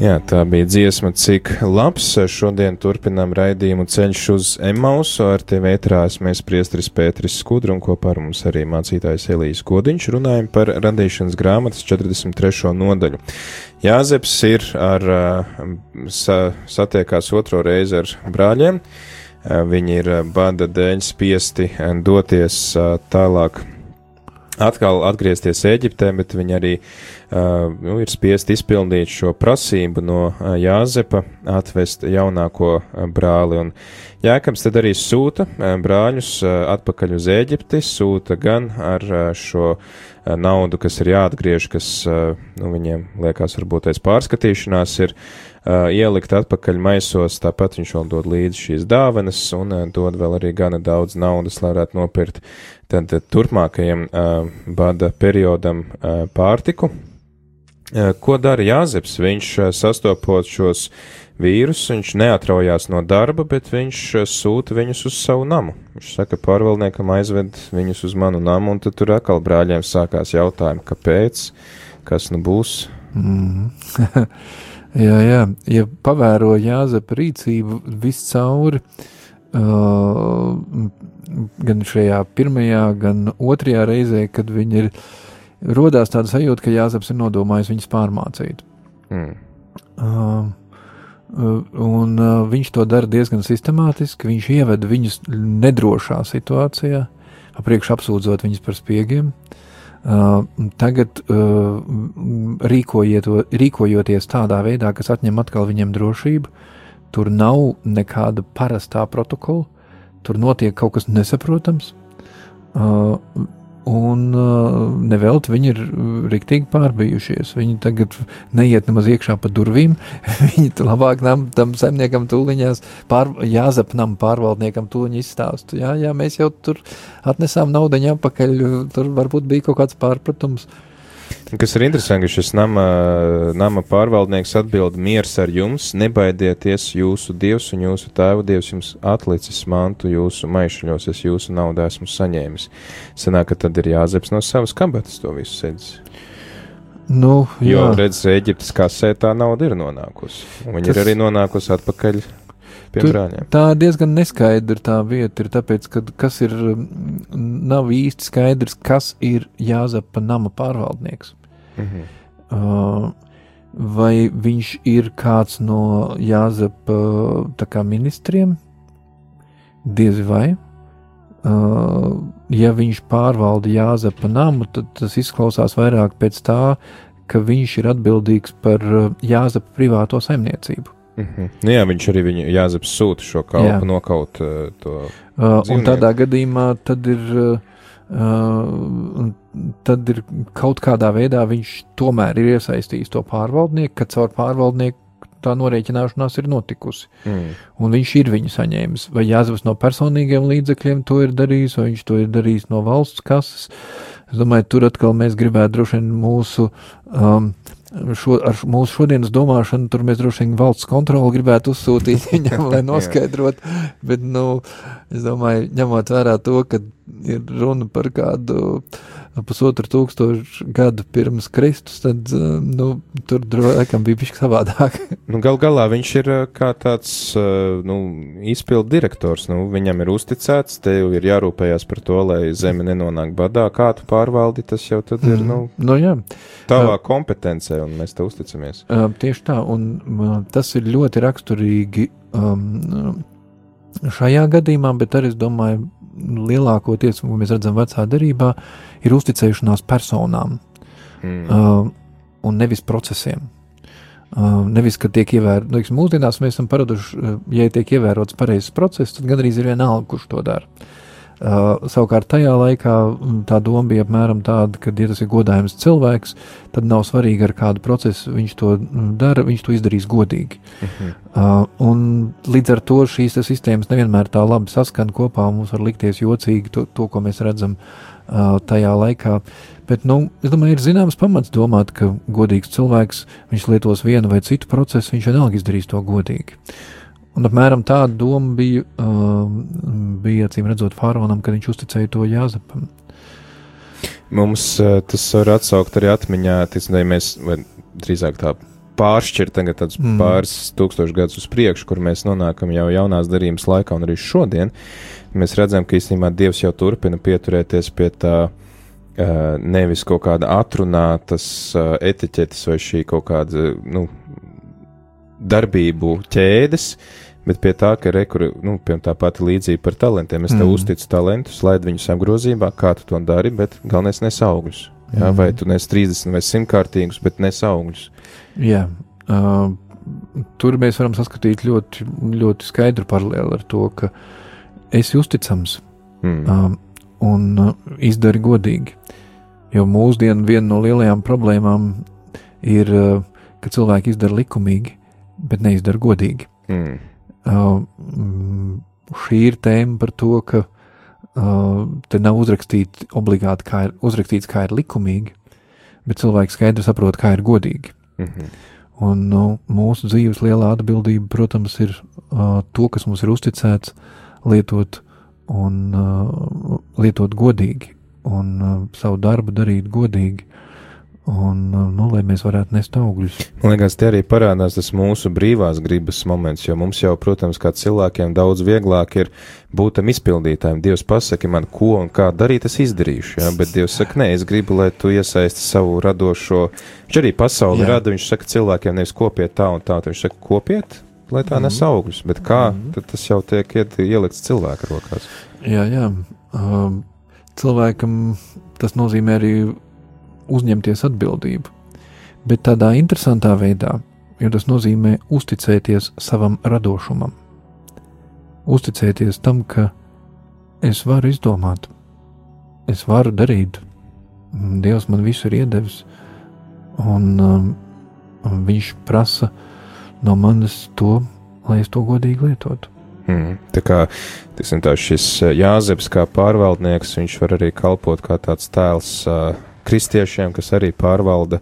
Jā, tā bija dziesma, cik labs. Šodien turpinām raidījumu ceļš uz Emausu. Ar tevi ētrās mēs priestris Pēteris Skudru un kopā ar mums arī mācītājs Elijas Kodiņš runājam par radīšanas grāmatas 43. nodaļu. Jāzeps ir ar, sa, satiekās otro reizi ar brāļiem. Viņi ir bada dēļ spiesti doties tālāk atkal atgriezties Eģiptē, bet viņi arī uh, nu, ir spiest izpildīt šo prasību no uh, Jāzepa atvest jaunāko uh, brāli. Un Jēkabs tad arī sūta brāļus atpakaļ uz Ēģipti, sūta gan ar šo naudu, kas ir jāatgriež, kas nu, viņiem liekas varbūt aiz pārskatīšanās ir ielikt atpakaļ maisos, tāpat viņš vēl dod līdzi šīs dāvanas un dod vēl arī gana daudz naudas, lai varētu nopirkt tad turpmākajam bada periodam pārtiku. Ko dara Jāzeps? Viņš sastopot šos vīrus, viņš neatraujās no darba, bet viņš eh, sūta viņus uz savu namu. Viņš saka, pārvaldniekam aizved viņus uz manu namu, un tad tur atkal brāļiem sākās jautājumi, kāpēc, kas nu būs. Mm. jā, jā, ja pavēro Jāzepa rīcību viscauri, uh, gan šajā pirmajā, gan otrajā reizē, kad viņi ir, rodās tāda sajūta, ka Jāzeps ir nodomājis viņus pārmācīt. Mm. Uh, un uh, viņš to dara diezgan sistemātiski. Viņš ieveda viņus nedrošā situācijā, apriekš apsūdzot viņus par spiegiem. Uh, tagad uh, rīkojiet, rīkojoties tādā veidā, kas atņem atkal viņiem drošību, tur nav nekāda parastā protokola, tur notiek kaut kas nesaprotams. Uh, Un uh, nevelti viņi ir rīktīgi pārbijušies. Viņi tagad neiet nemaz iekšā pa durvīm. viņi labāk nam, tam zemniekam tūliņās, pār, jāzapnam pārvaldniekam tūliņu izstāstu. Jā, jā, mēs jau tur atnesām naudu apakaļ, tur varbūt bija kaut kāds pārpratums. Uh, Kas ir interesanti, ka šis nama, nama pārvaldnieks atbild miers ar jums, nebaidieties, jūsu dievs un jūsu tēva dievs jums atlicis mantu jūsu maišļos, es jūsu naudu esmu saņēmis. Sanāk, ka tad ir jāzeps no savas kabatas to visu sēdz. Nu, jā. jo, redz, Eģiptes kasē tā nauda ir nonākusi. Viņa Tas... ir arī nonākusi atpakaļ pie brāļiem. Tā diezgan neskaidra tā vieta ir, tāpēc, ka kas ir, nav īsti skaidrs, kas ir Jāzapa nama pārvaldnieks. Mm -hmm. uh, vai viņš ir kāds no Jāzepa kā, ministriem? Diez vai. Uh, ja viņš pārvalda Jāzepa namu, tad tas izklausās vairāk pēc tā, ka viņš ir atbildīgs par uh, Jāzepa privāto saimniecību. Mm -hmm. nu, jā, viņš arī viņu Jāzeps sūta šo kalpu jā. nokaut uh, to. Uh, dzīvnieku. un tādā gadījumā tad ir. Uh, Uh, tad ir kaut kādā veidā viņš tomēr ir iesaistījis to pārvaldnieku, ka caur pārvaldnieku tā norēķināšanās ir notikusi. Mm. Un viņš ir viņu saņēmis. Vai Jānis no personīgiem līdzekļiem to ir darījis, vai viņš to ir darījis no valsts kases. Es domāju, tur atkal mēs gribētu droši vien mūsu um, šo, ar mūsu šodienas domāšanu, tur mēs droši vien valsts kontroli gribētu uzsūtīt viņam, lai noskaidrotu. Bet, nu, es domāju, ņemot vērā to, ka ir runa par kādu pusotru tūkstošu gadu pirms Kristus, tad nu, tur laikam bija pišķi savādāk. nu, gal galā viņš ir kā tāds nu, izpildu direktors. Nu, viņam ir uzticēts, tev ir jārūpējas par to, lai zeme nenonāk badā. Kā tu pārvaldi, tas jau tad ir nu, nu, jā. tavā uh, kompetencē, un mēs te uzticamies. Uh, tieši tā, un uh, tas ir ļoti raksturīgi. Um, šajā gadījumā, bet arī es domāju, lielākoties, ko mēs redzam vecā derībā, ir uzticēšanās personām mm. uh, un nevis procesiem. Uh, nevis, ka tiek ievērots, nu, mūsdienās mēs esam paraduši, ja tiek ievērots pareizs process, tad gandrīz ir vienalga, kurš to dara. Uh, savukārt tajā laikā mm, tā doma bija apmēram tāda, ka, ja tas ir godājams cilvēks, tad nav svarīgi, ar kādu procesu viņš to mm, dara, viņš to izdarīs godīgi. Uh -huh. uh, un līdz ar to šīs sistēmas nevienmēr tā labi saskan kopā, un mums var likties jocīgi to, to ko mēs redzam uh, tajā laikā. Bet, nu, es domāju, ir zināms pamats domāt, ka godīgs cilvēks, viņš lietos vienu vai citu procesu, viņš vienalga izdarīs to godīgi. Un apmēram tāda doma bija, uh, bija acīm redzot, faraonam, kad viņš uzticēja to Jāzepam. Mums uh, tas var atsaukt arī atmiņā, ticam, mēs, vai drīzāk tā pāršķirt tagad tādus mm. pāris tūkstošus gadus uz priekšu, kur mēs nonākam jau jaunās darījuma laikā un arī šodien. Mēs redzam, ka īstenībā Dievs jau turpina pieturēties pie tā uh, nevis kaut kāda atrunātas etiķetes vai šī kaut kāda, nu, darbību ķēdes, bet pie tā, ka rekur, nu, tā pati līdzība par talantiem. Es tev mm. uzticu talantus, laid viņus apgrozībā, kā tu to dari, bet galvenais nes augļus. Jā, mm. Vai tu nes 30 vai 100 kārtīgus, bet nes augļus. Jā, uh, tur mēs varam saskatīt ļoti, ļoti skaidru paralēli ar to, ka esi uzticams mm. um, un uh, izdari godīgi. Jo mūsdienu viena no lielajām problēmām ir, uh, ka cilvēki izdara likumīgi, bet neizdara godīgi. Mm. Šī ir tēma par to, ka te nav uzrakstīts obligāti, kā ir uzrakstīts, kā ir likumīgi, bet cilvēks skaidri saprot, kā ir godīgi. -hmm. Un nu, mūsu dzīves lielā atbildība, protams, ir uh, to, kas mums ir uzticēts, lietot un uh, lietot godīgi, un uh, savu darbu darīt godīgi un nu, lai mēs varētu nest augļus. Man liekas, te arī parādās tas mūsu brīvās gribas moments, jo mums jau, protams, kā cilvēkiem daudz vieglāk ir būt tam izpildītājiem. Dievs pasaka man, ko un kā darīt, es izdarīšu, jā, bet Dievs saka, nē, es gribu, lai tu iesaisti savu radošo. Viņš arī pasauli jā. rada, viņš saka cilvēkiem nevis kopiet tā un tā, viņš saka kopiet, lai tā nes augļus, bet kā, mm -hmm. tas jau tiek ielikts cilvēka rokās. Jā, jā. Um, cilvēkam tas nozīmē arī uzņemties atbildību, bet tādā interesantā veidā, jo tas nozīmē uzticēties savam radošumam, uzticēties tam, ka es varu izdomāt, es varu darīt, Dievs man visu ir iedevis, un um, Viņš prasa no manis to, lai es to godīgi lietotu. Mm, tā kā tiksim, tā šis Jāzeps, kā pārvaldnieks, viņš var arī kalpot kā tāds tēls uh, kristiešiem, kas arī pārvalda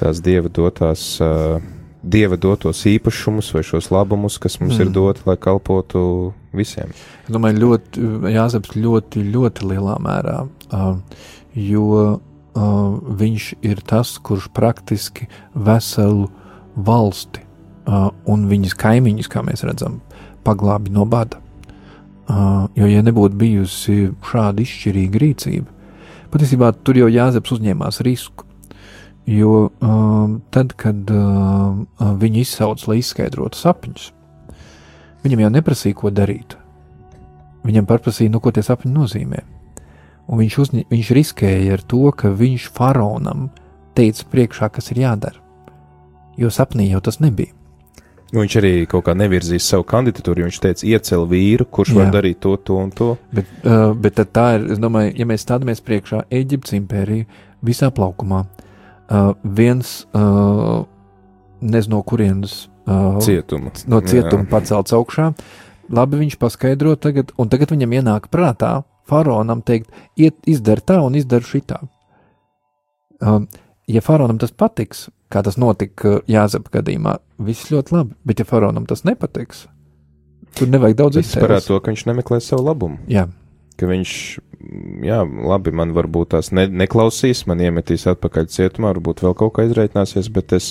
tās dieva dotās. Dieva dotos īpašumus vai šos labumus, kas mums mm. ir doti, lai kalpotu visiem. Es domāju, ļoti, Jāzeps ļoti, ļoti lielā mērā, jo viņš ir tas, kurš praktiski veselu valsti un viņas kaimiņus, kā mēs redzam, paglābi no bada. Jo, ja nebūtu bijusi šāda izšķirīga rīcība, Patiesībā tur jau Jāzeps uzņēmās risku. Jo um, tad, kad um, viņi izsauca, lai izskaidrotu sapņus, viņam jau neprasīja, ko darīt. Viņam prasīja, nu, ko tie sapņi nozīmē. Un viņš, uzņi, viņš riskēja ar to, ka viņš faraonam teica priekšā, kas ir jādara. Jo sapnī jau tas nebija. Viņš arī kaut kā nevirzīs savu kandidatūru, jo viņš teica, iecel vīru, kurš Jā. var darīt to, to un to. Bet, uh, bet tā ir, es domāju, ja mēs stādamies priekšā Eģiptes impēriju visā plaukumā, uh, viens uh, nezinu, no kurienes uh, cietuma. No cietuma Jā. pacelts augšā. Labi, viņš paskaidro tagad, un tagad viņam ienāk prātā faraonam teikt, iet, izdara tā un izdara šitā. Uh, ja faraonam tas patiks, kā tas notika Jāzepa gadījumā, viss ļoti labi, bet ja faraonam tas nepatiks, tur nevajag daudz izsēst. Tas parāda to, ka viņš nemeklē savu labumu. Jā. Ka viņš, jā, labi, man varbūt tās ne, neklausīs, man iemetīs atpakaļ cietumā, varbūt vēl kaut kā izreitināsies, bet es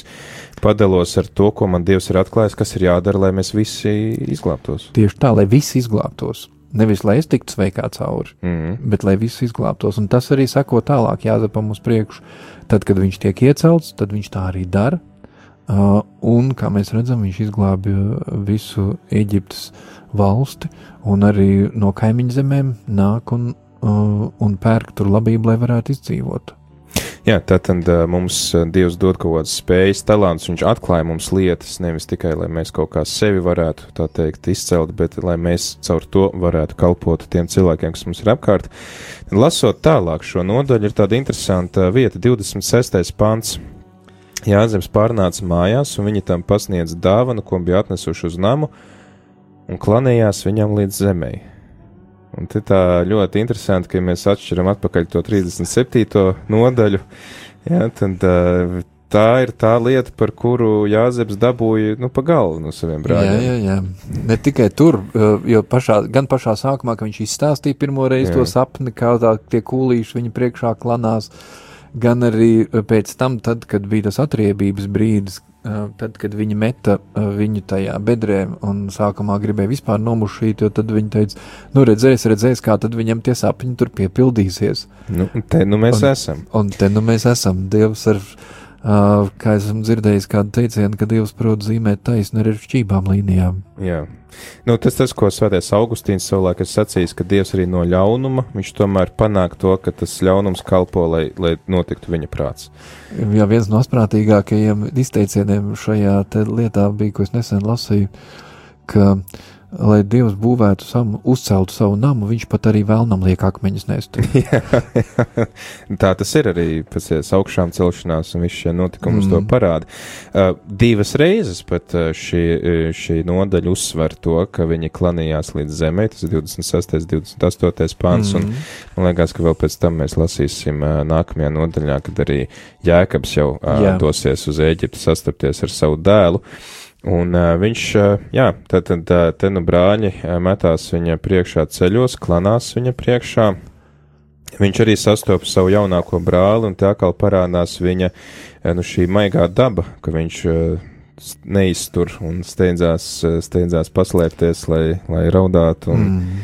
padalos ar to, ko man Dievs ir atklājis, kas ir jādara, lai mēs visi izglābtos. Tieši tā, lai visi izglābtos. Nevis lai es tiktu sveikā cauri, mm -hmm. bet lai viss izglābtos. Un tas arī sako tālāk, jāzapam uz priekšu. Tad, kad viņš tiek iecelts, tad viņš tā arī dara. Uh, un, kā mēs redzam, viņš izglābja visu Eģiptes valsti, un arī no kaimiņu zemēm nāk un, uh, un pērk tur labību, lai varētu izdzīvot. Jā, tātad mums Dievs dod kaut kādas spējas, talants, viņš atklāja mums lietas, nevis tikai, lai mēs kaut kā sevi varētu, tā teikt, izcelt, bet lai mēs caur to varētu kalpot tiem cilvēkiem, kas mums ir apkārt. Lasot tālāk šo nodaļu, ir tāda interesanta vieta, 26. pants. Jāzems pārnāca mājās, un viņi tam pasniedz dāvanu, ko bija atnesuši uz namu, un klanījās viņam līdz zemei. Un tā ļoti interesanti, ka ja mēs atšķiram atpakaļ to 37. nodaļu. Jā, tad, tā ir tā lieta, par kuru Jāzeps dabūja nu, pa galvu no saviem brāļiem. Jā, jā, jā. Ne tikai tur, jo pašā, gan pašā sākumā, kad viņš izstāstīja pirmo reizi jā. to sapni, kā tā tie kūlīši viņa priekšā klanās, gan arī pēc tam, tad, kad bija tas atriebības brīdis, tad, kad viņi meta viņu tajā bedrē un sākumā gribēja vispār nomušīt, jo tad viņi teica, nu redzēs, redzēs, kā tad viņam tie sapņi tur piepildīsies. Nu, te nu mēs un, esam. Un te nu mēs esam. Dievs ar, Uh, kā esmu dzirdējis, kādu teicienu, ka Dievs prot zīmēt taisnu ar šķībām līnijām. Jā. Nu, tas, tas, ko Svētais Augustīns savulaik ir sacījis, ka Dievs arī no ļaunuma, viņš tomēr panāk to, ka tas ļaunums kalpo, lai, lai notiktu viņa prāts. Jā, viens no asprātīgākajiem izteicieniem šajā lietā bija, ko es nesen lasīju, ka uh, lai Dievs būvētu savu, uzceltu savu namu, viņš pat arī vēlnam liek akmeņus jā. Tā tas ir arī pēc augšām celšanās, un viss šie notikumi mm. to parāda. Uh, divas reizes pat uh, šī, uh, šī nodaļa uzsver to, ka viņi klanījās līdz zemē, tas ir 26. 28. pāns, mm. un man liekas, ka vēl pēc tam mēs lasīsim uh, nākamajā nodaļā, kad arī Jēkabs jau uh, jā. dosies uz Ēģipti sastapties ar savu dēlu. Uh, Un uh, viņš, uh, jā, tad, tad uh, te nu brāļi uh, metās viņa priekšā ceļos, klanās viņa priekšā. Viņš arī sastopas savu jaunāko brāli, un tā kā parādās viņa, uh, nu, šī maigā daba, ka viņš uh, neiztur un steidzās, uh, steidzās paslēpties, lai, lai raudātu un mm.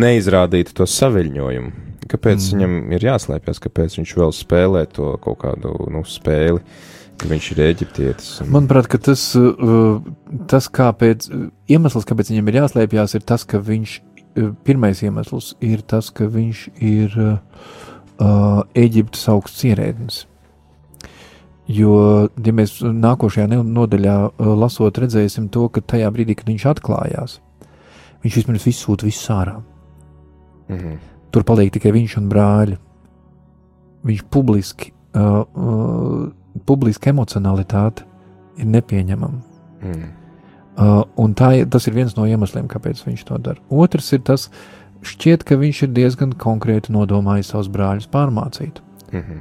neizrādītu to saviļņojumu. Kāpēc mm. viņam ir jāslēpjas, kāpēc viņš vēl spēlē to kaut kādu, nu, spēli? Uh, ka viņš ir eģiptietis. Un... Manuprāt, tas, uh, tas kāpēc, iemesls, kāpēc viņam ir jāslēpjas, ir tas, ka viņš, uh, pirmais iemesls ir tas, ka viņš ir uh, Eģiptes augsts ierēdnis. Jo, ja mēs nākošajā nodaļā lasot, redzēsim to, ka tajā brīdī, kad viņš atklājās, viņš vispirms izsūta visu ārā. Mm -hmm. Tur paliek tikai viņš un brāļi. Viņš publiski uh, uh, publiska emocionalitāte ir nepieņemama. Mm. Uh, un tā, tas ir viens no iemesliem, kāpēc viņš to dara. Otrs ir tas, šķiet, ka viņš ir diezgan konkrēti nodomājis savus brāļus pārmācīt. Mm -hmm.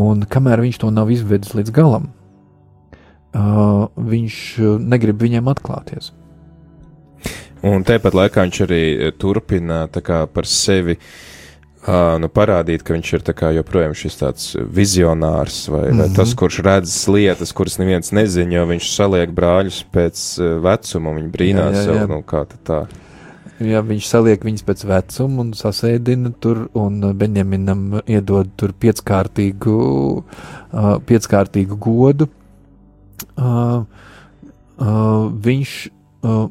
Un kamēr viņš to nav izvedis līdz galam, uh, viņš negrib viņiem atklāties. Un tāpat laikā viņš arī turpina kā, par sevi uh, Uh, nu, parādīt, ka viņš ir joprojām šis tāds vizionārs vai, mm -hmm. vai tas, mhm. kurš redz lietas, kuras neviens nezina, jo viņš saliek brāļus pēc vecuma, viņi brīnās jā, jā, jā. jau, nu, kā tā. Jā, viņš saliek viņus pēc vecuma un sasēdina tur, un Benjaminam iedod tur pieckārtīgu, uh, pieckārtīgu godu. Uh, uh, viņš uh,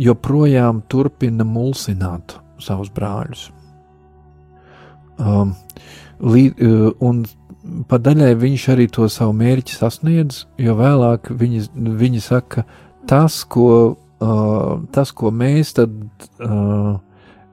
joprojām turpina mulsināt savus brāļus. Um, lī, uh, un pa daļai viņš arī to savu mērķi sasniedz, jo vēlāk viņi, viņi saka, tas, ko, uh, tas, ko mēs tad, uh,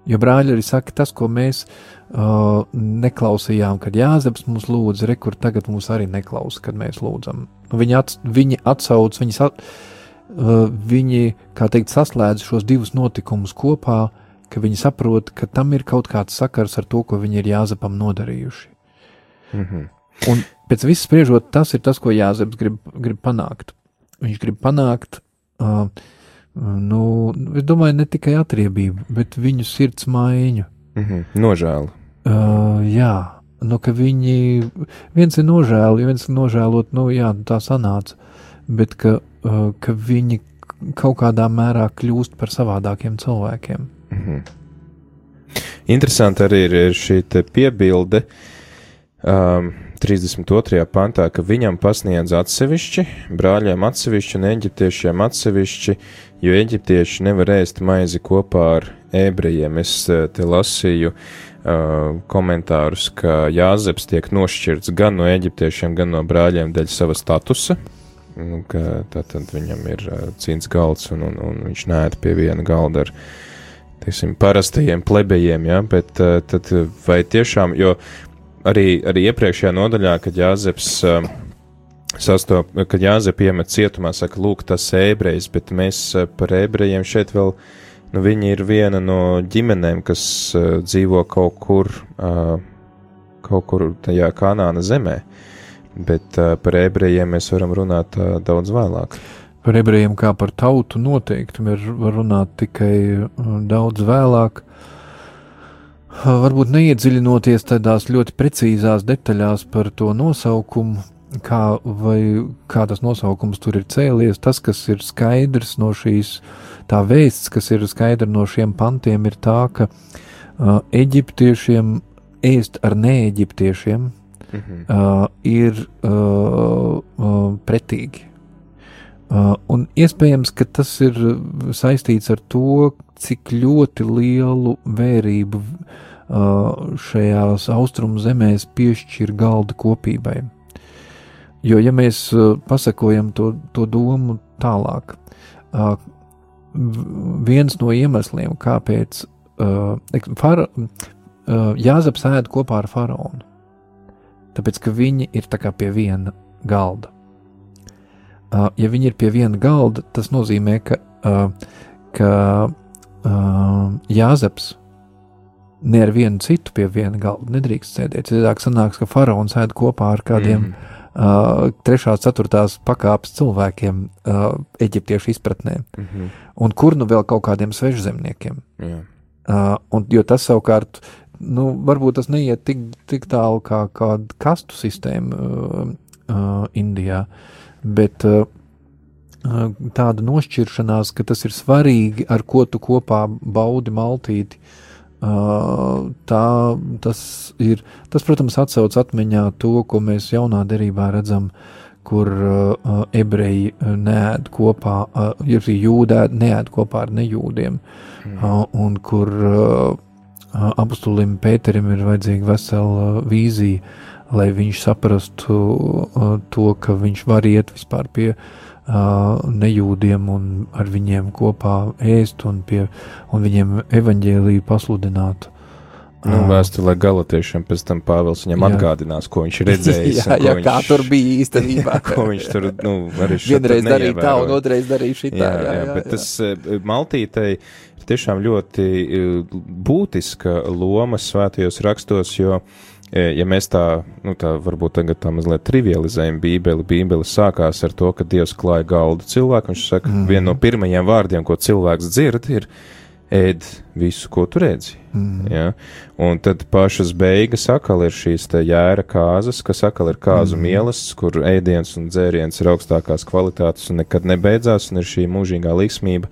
jo brāļi arī saka, tas, ko mēs uh, neklausījām, kad Jāzeps mums lūdza, re, kur tagad mums arī neklausa, kad mēs lūdzam. Nu, viņi, ats, viņi atsauc, viņi, sa, uh, viņi, kā teikt, saslēdz šos divus notikumus kopā, uh, ka viņi saprot, ka tam ir kaut kāds sakars ar to, ko viņi ir Jāzepam nodarījuši. Mm -hmm. Un pēc viss spriežot, tas ir tas, ko Jāzeps grib, grib panākt. Viņš grib panākt, uh, nu, es domāju, ne tikai atriebību, bet viņu sirds maiņu. Mm -hmm. Nožēlu. Uh, jā, nu, ka viņi, viens ir nožēlu, viens ir nožēlot, nu, jā, tā sanāca, bet ka, uh, ka viņi kaut kādā mērā kļūst par savādākiem cilvēkiem. -hmm. Interesanti arī ir, ir šī piebilde um, 32. pantā, ka viņam pasniedz atsevišķi, brāļiem atsevišķi un eģiptiešiem atsevišķi, jo eģiptieši nevar ēst maizi kopā ar ebrejiem. Es uh, te lasīju uh, komentārus, ka Jāzeps tiek nošķirts gan no eģiptiešiem, gan no brāļiem dēļ sava statusa. Nu, tā tad viņam ir uh, cīns galds un, un, un viņš nēd pie viena galda ar uh, teiksim, parastajiem plebejiem, ja, bet uh, tad vai tiešām, jo arī, arī iepriekšējā nodaļā, kad Jāzeps uh, sastop, kad Jāzep iemet cietumā, saka, lūk, tas ebrejs, bet mēs par ebrejiem šeit vēl, nu, viņi ir viena no ģimenēm, kas dzīvo kaut kur, kaut kur tajā Kanāna zemē, bet par ebrejiem mēs varam runāt daudz vēlāk. Par ebrejiem kā par tautu noteikti var runāt tikai uh, daudz vēlāk. Uh, varbūt neiedziļinoties tādās ļoti precīzās detaļās par to nosaukumu, kā, vai, kā tas nosaukums tur ir cēlies. Tas, kas ir skaidrs no šīs, tā vēsts, kas ir skaidra no šiem pantiem, ir tā, ka uh, eģiptiešiem ēst ar neeģiptiešiem mhm. uh, ir uh, uh, pretīgi. Uh, un iespējams, ka tas ir saistīts ar to, cik ļoti lielu vērību uh, šajās austrumu zemēs piešķir galda kopībai. Jo, ja mēs uh, pasakojam to, to domu tālāk, uh, viens no iemesliem, kāpēc uh, fara, uh, Jāzeps ēd kopā ar faraonu, tāpēc ka viņi ir tā kā pie viena galda. Ja viņi ir pie viena galda, tas nozīmē, ka, ka Jāzeps ne ar vienu citu pie viena galda nedrīkst sēdēt. Citādi sanāks, ka faraons ēd kopā ar kādiem mm. uh, trešās, ceturtās pakāpes cilvēkiem uh, eģiptiešu izpratnē, mm -hmm. un kur nu vēl kaut kādiem svežzemniekiem. Yeah. Uh, un, jo tas savukārt, nu, varbūt tas neiet tik, tik tālu kā kāda kastu sistēma uh, uh, Indijā. Uh, bet uh, tāda nošķiršanās, ka tas ir svarīgi, ar ko tu kopā baudi maltīti. Uh, tā tas ir, tas, protams, atcauc atmiņā to, ko mēs jaunā derībā redzam, kur uh, ebreji neēd kopā, uh, ja arī jūdē neēd kopā ar nejūdiem, uh, un kur uh, apustulim Pēterim ir vajadzīga vesela vīzija, lai viņš saprastu uh, to, ka viņš var iet vispār pie uh, nejūdiem un ar viņiem kopā ēst un, pie, un viņiem evaņģēlīju pasludināt. Nu, uh, Vēsturē galotiešiem pēc tam Pāvils viņam jā. atgādinās, ko viņš redzējis. jā, jā viņš, kā tur bija īstenībā. ko viņš tur, nu, arī vienreiz darīja tā un otrreiz darīja šitā. Jā, jā, jā, jā, bet jā. tas uh, Maltītei ir tiešām ļoti uh, būtiska loma svētajos rakstos, jo uh, ja mēs tā, nu tā varbūt tagad tā mazliet trivializējam Bībeli, Bībeli sākās ar to, ka Dievs klāja galdu cilvēku, viņš saka, mm -hmm. viena no pirmajiem vārdiem, ko cilvēks dzird, ir ēd visu, ko tu redzi. Mm. Ja? Un tad pašas beigas atkal ir šīs jēra kāzas, kas atkal ir kāzu mm. mielas, kur ēdiens un dzēriens ir augstākās kvalitātes un nekad nebeidzās, un ir šī mūžīgā līksmība.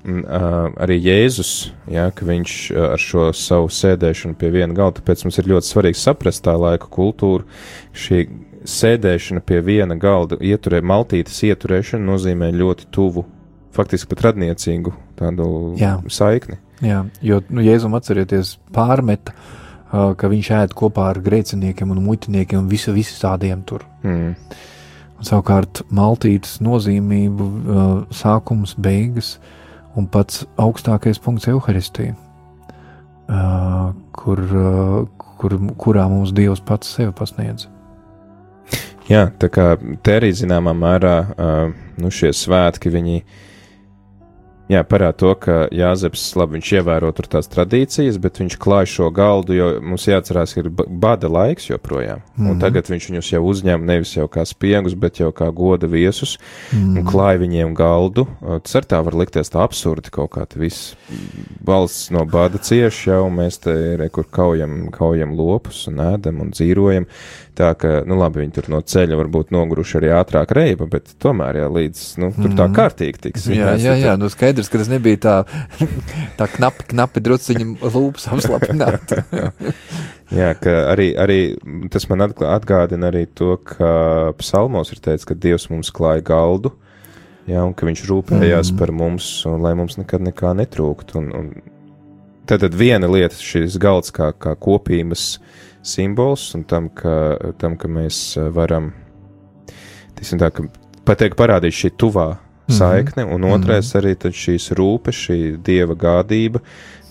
Un, uh, arī Jēzus, ja, ka viņš ar šo savu sēdēšanu pie viena galda, tāpēc mums ir ļoti svarīgi saprast tā laika kultūru. Šī sēdēšana pie viena galda, ieturē, maltītes ieturēšana nozīmē ļoti tuvu, faktiski pat radniecīgu tādu Jā. saikni. Jā, jo nu, Jēzum atcerieties pārmeta, uh, ka viņš ēd kopā ar grēciniekiem un muitiniekiem un visu, visu tādiem tur. Mm. Un, savukārt maltītes nozīmību, uh, sākums, beigas, un pats augstākais punkts - evaharistija, uh, kur, kur, kurā mums Dievs pats sevi pasniedz. Jā, tā kā te arī zināmā mērā nu šie svētki, viņi uh, Jā, parāda to, ka Jāzeps labi viņš ievēro tur tās tradīcijas, bet viņš klāj šo galdu, jo mums jāatcerās, ir bada laiks joprojām. Mm -hmm. Un mhm. tagad viņš viņus jau uzņem nevis jau kā spiegus, bet jau kā goda viesus mm -hmm. un klāj viņiem galdu. Tas ar tā var likties tā absurdi kaut kā viss. Valsts no bada cieš jau, mēs te ir, kur kaujam, kaujam lopus un ēdam un dzīvojam. Tā ka, nu labi, viņi tur no ceļa varbūt noguruši arī ātrāk reiba, bet tomēr, jā, līdz, nu, tur tā mhm. kārtīgi tiks. Jā, jā, jā, nu skaidrs, ka tas nebija tā, tā knapi, knapi druciņi lūpas apslapināt. jā, ka arī, arī tas man atgādina arī to, ka psalmos ir teicis, ka Dievs mums klāja galdu, jā, un ka viņš rūpējās mm. par mums, un lai mums nekad nekā netrūkt. Un, un tad, tad viena lieta šis galds kā, kā kopības, simbols un tam, ka, tam, ka mēs varam, tiksim tā, ka pateikt parādīt šī tuvā. Saikne, un otrais mm -hmm. arī šīs rūpes, šī dieva gādība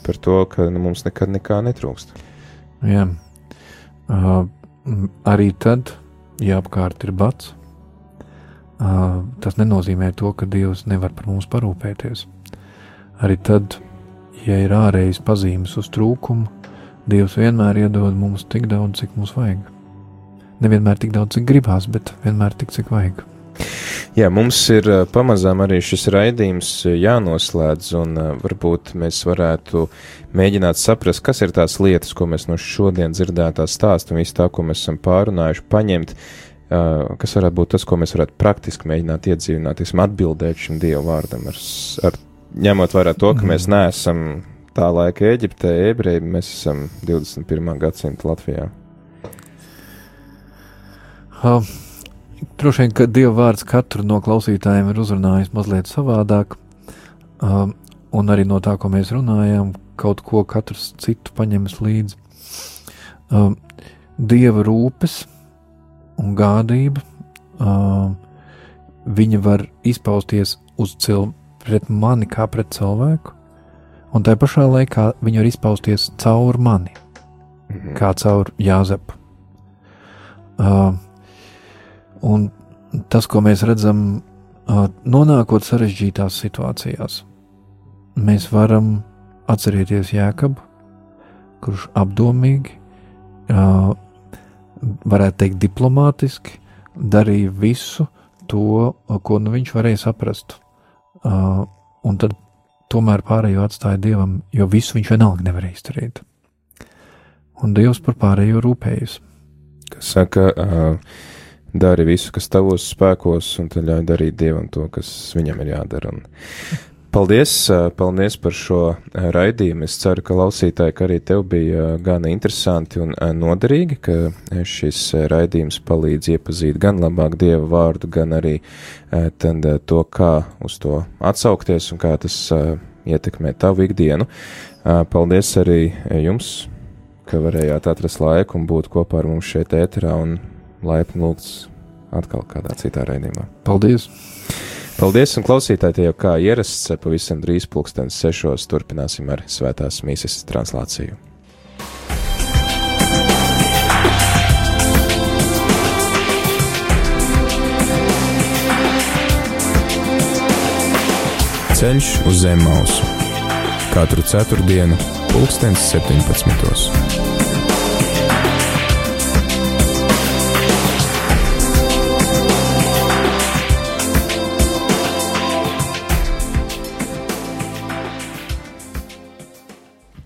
par to, ka nu, mums nekad nekā netrūkst. Jā. Uh, arī tad, ja apkārt ir bats, uh, tas nenozīmē to, ka Dievs nevar par mums parūpēties. Arī tad, ja ir ārējas pazīmes uz trūkumu, Dievs vienmēr iedod mums tik daudz, cik mums vajag. Nevienmēr tik daudz, cik gribās, bet vienmēr tik, cik vajag. Jā, mums ir pamazām arī šis raidījums jānoslēdz, un varbūt mēs varētu mēģināt saprast, kas ir tās lietas, ko mēs no šodien dzirdētā stāsta un visu tā, ko mēs esam pārunājuši, paņemt, kas varētu būt tas, ko mēs varētu praktiski mēģināt iedzīvināt, atbildēt šim Dievu vārdam, ar, ar ņemot vērā to, ka mēs mm. neesam tā laika Eģiptē, ebreji, mēs esam 21. gadsimta Latvijā. Uh, droši vien, ka Dieva vārds katru no klausītājiem ir uzrunājis mazliet savādāk, uh, un arī no tā, ko mēs runājam, kaut ko katrs citu paņems līdzi. Uh, dieva rūpes un gādība, uh, viņa var izpausties uz cilvēku, pret mani kā pret cilvēku, un tā pašā laikā viņa var izpausties caur mani, mhm. kā caur Jāzepu. Uh, un tas, ko mēs redzam, nonākot sarežģītās situācijās, mēs varam atcerēties Jēkabu, kurš apdomīgi, varētu teikt, diplomātiski darīja visu to, ko nu viņš varēja saprast. Un tad tomēr pārējo atstāja dievam, jo visu viņš vienalga nevarēja izdarīt. Un dievs par pārējo rūpējas. Kas saka, uh, dari visu, kas tavos spēkos, un tad ļauj darīt dievam to, kas viņam ir jādara. Un Paldies, paldies par šo raidījumu. Es ceru, ka klausītāji, ka arī tev bija gan interesanti un noderīgi, ka šis raidījums palīdz iepazīt gan labāk Dieva vārdu, gan arī tad, to, kā uz to atsaukties un kā tas ietekmē tavu ikdienu. Paldies arī jums, ka varējāt atrast laiku un būt kopā ar mums šeit ēterā un laipni lūgts atkal kādā citā raidījumā. Paldies! Paldies, un klausītāji, tie jau kā ierasts, pavisam drīz pulkstenis sešos turpināsim ar svētās mīsas translāciju. Ceļš uz zem mausu katru ceturtdienu, pulkstens 17.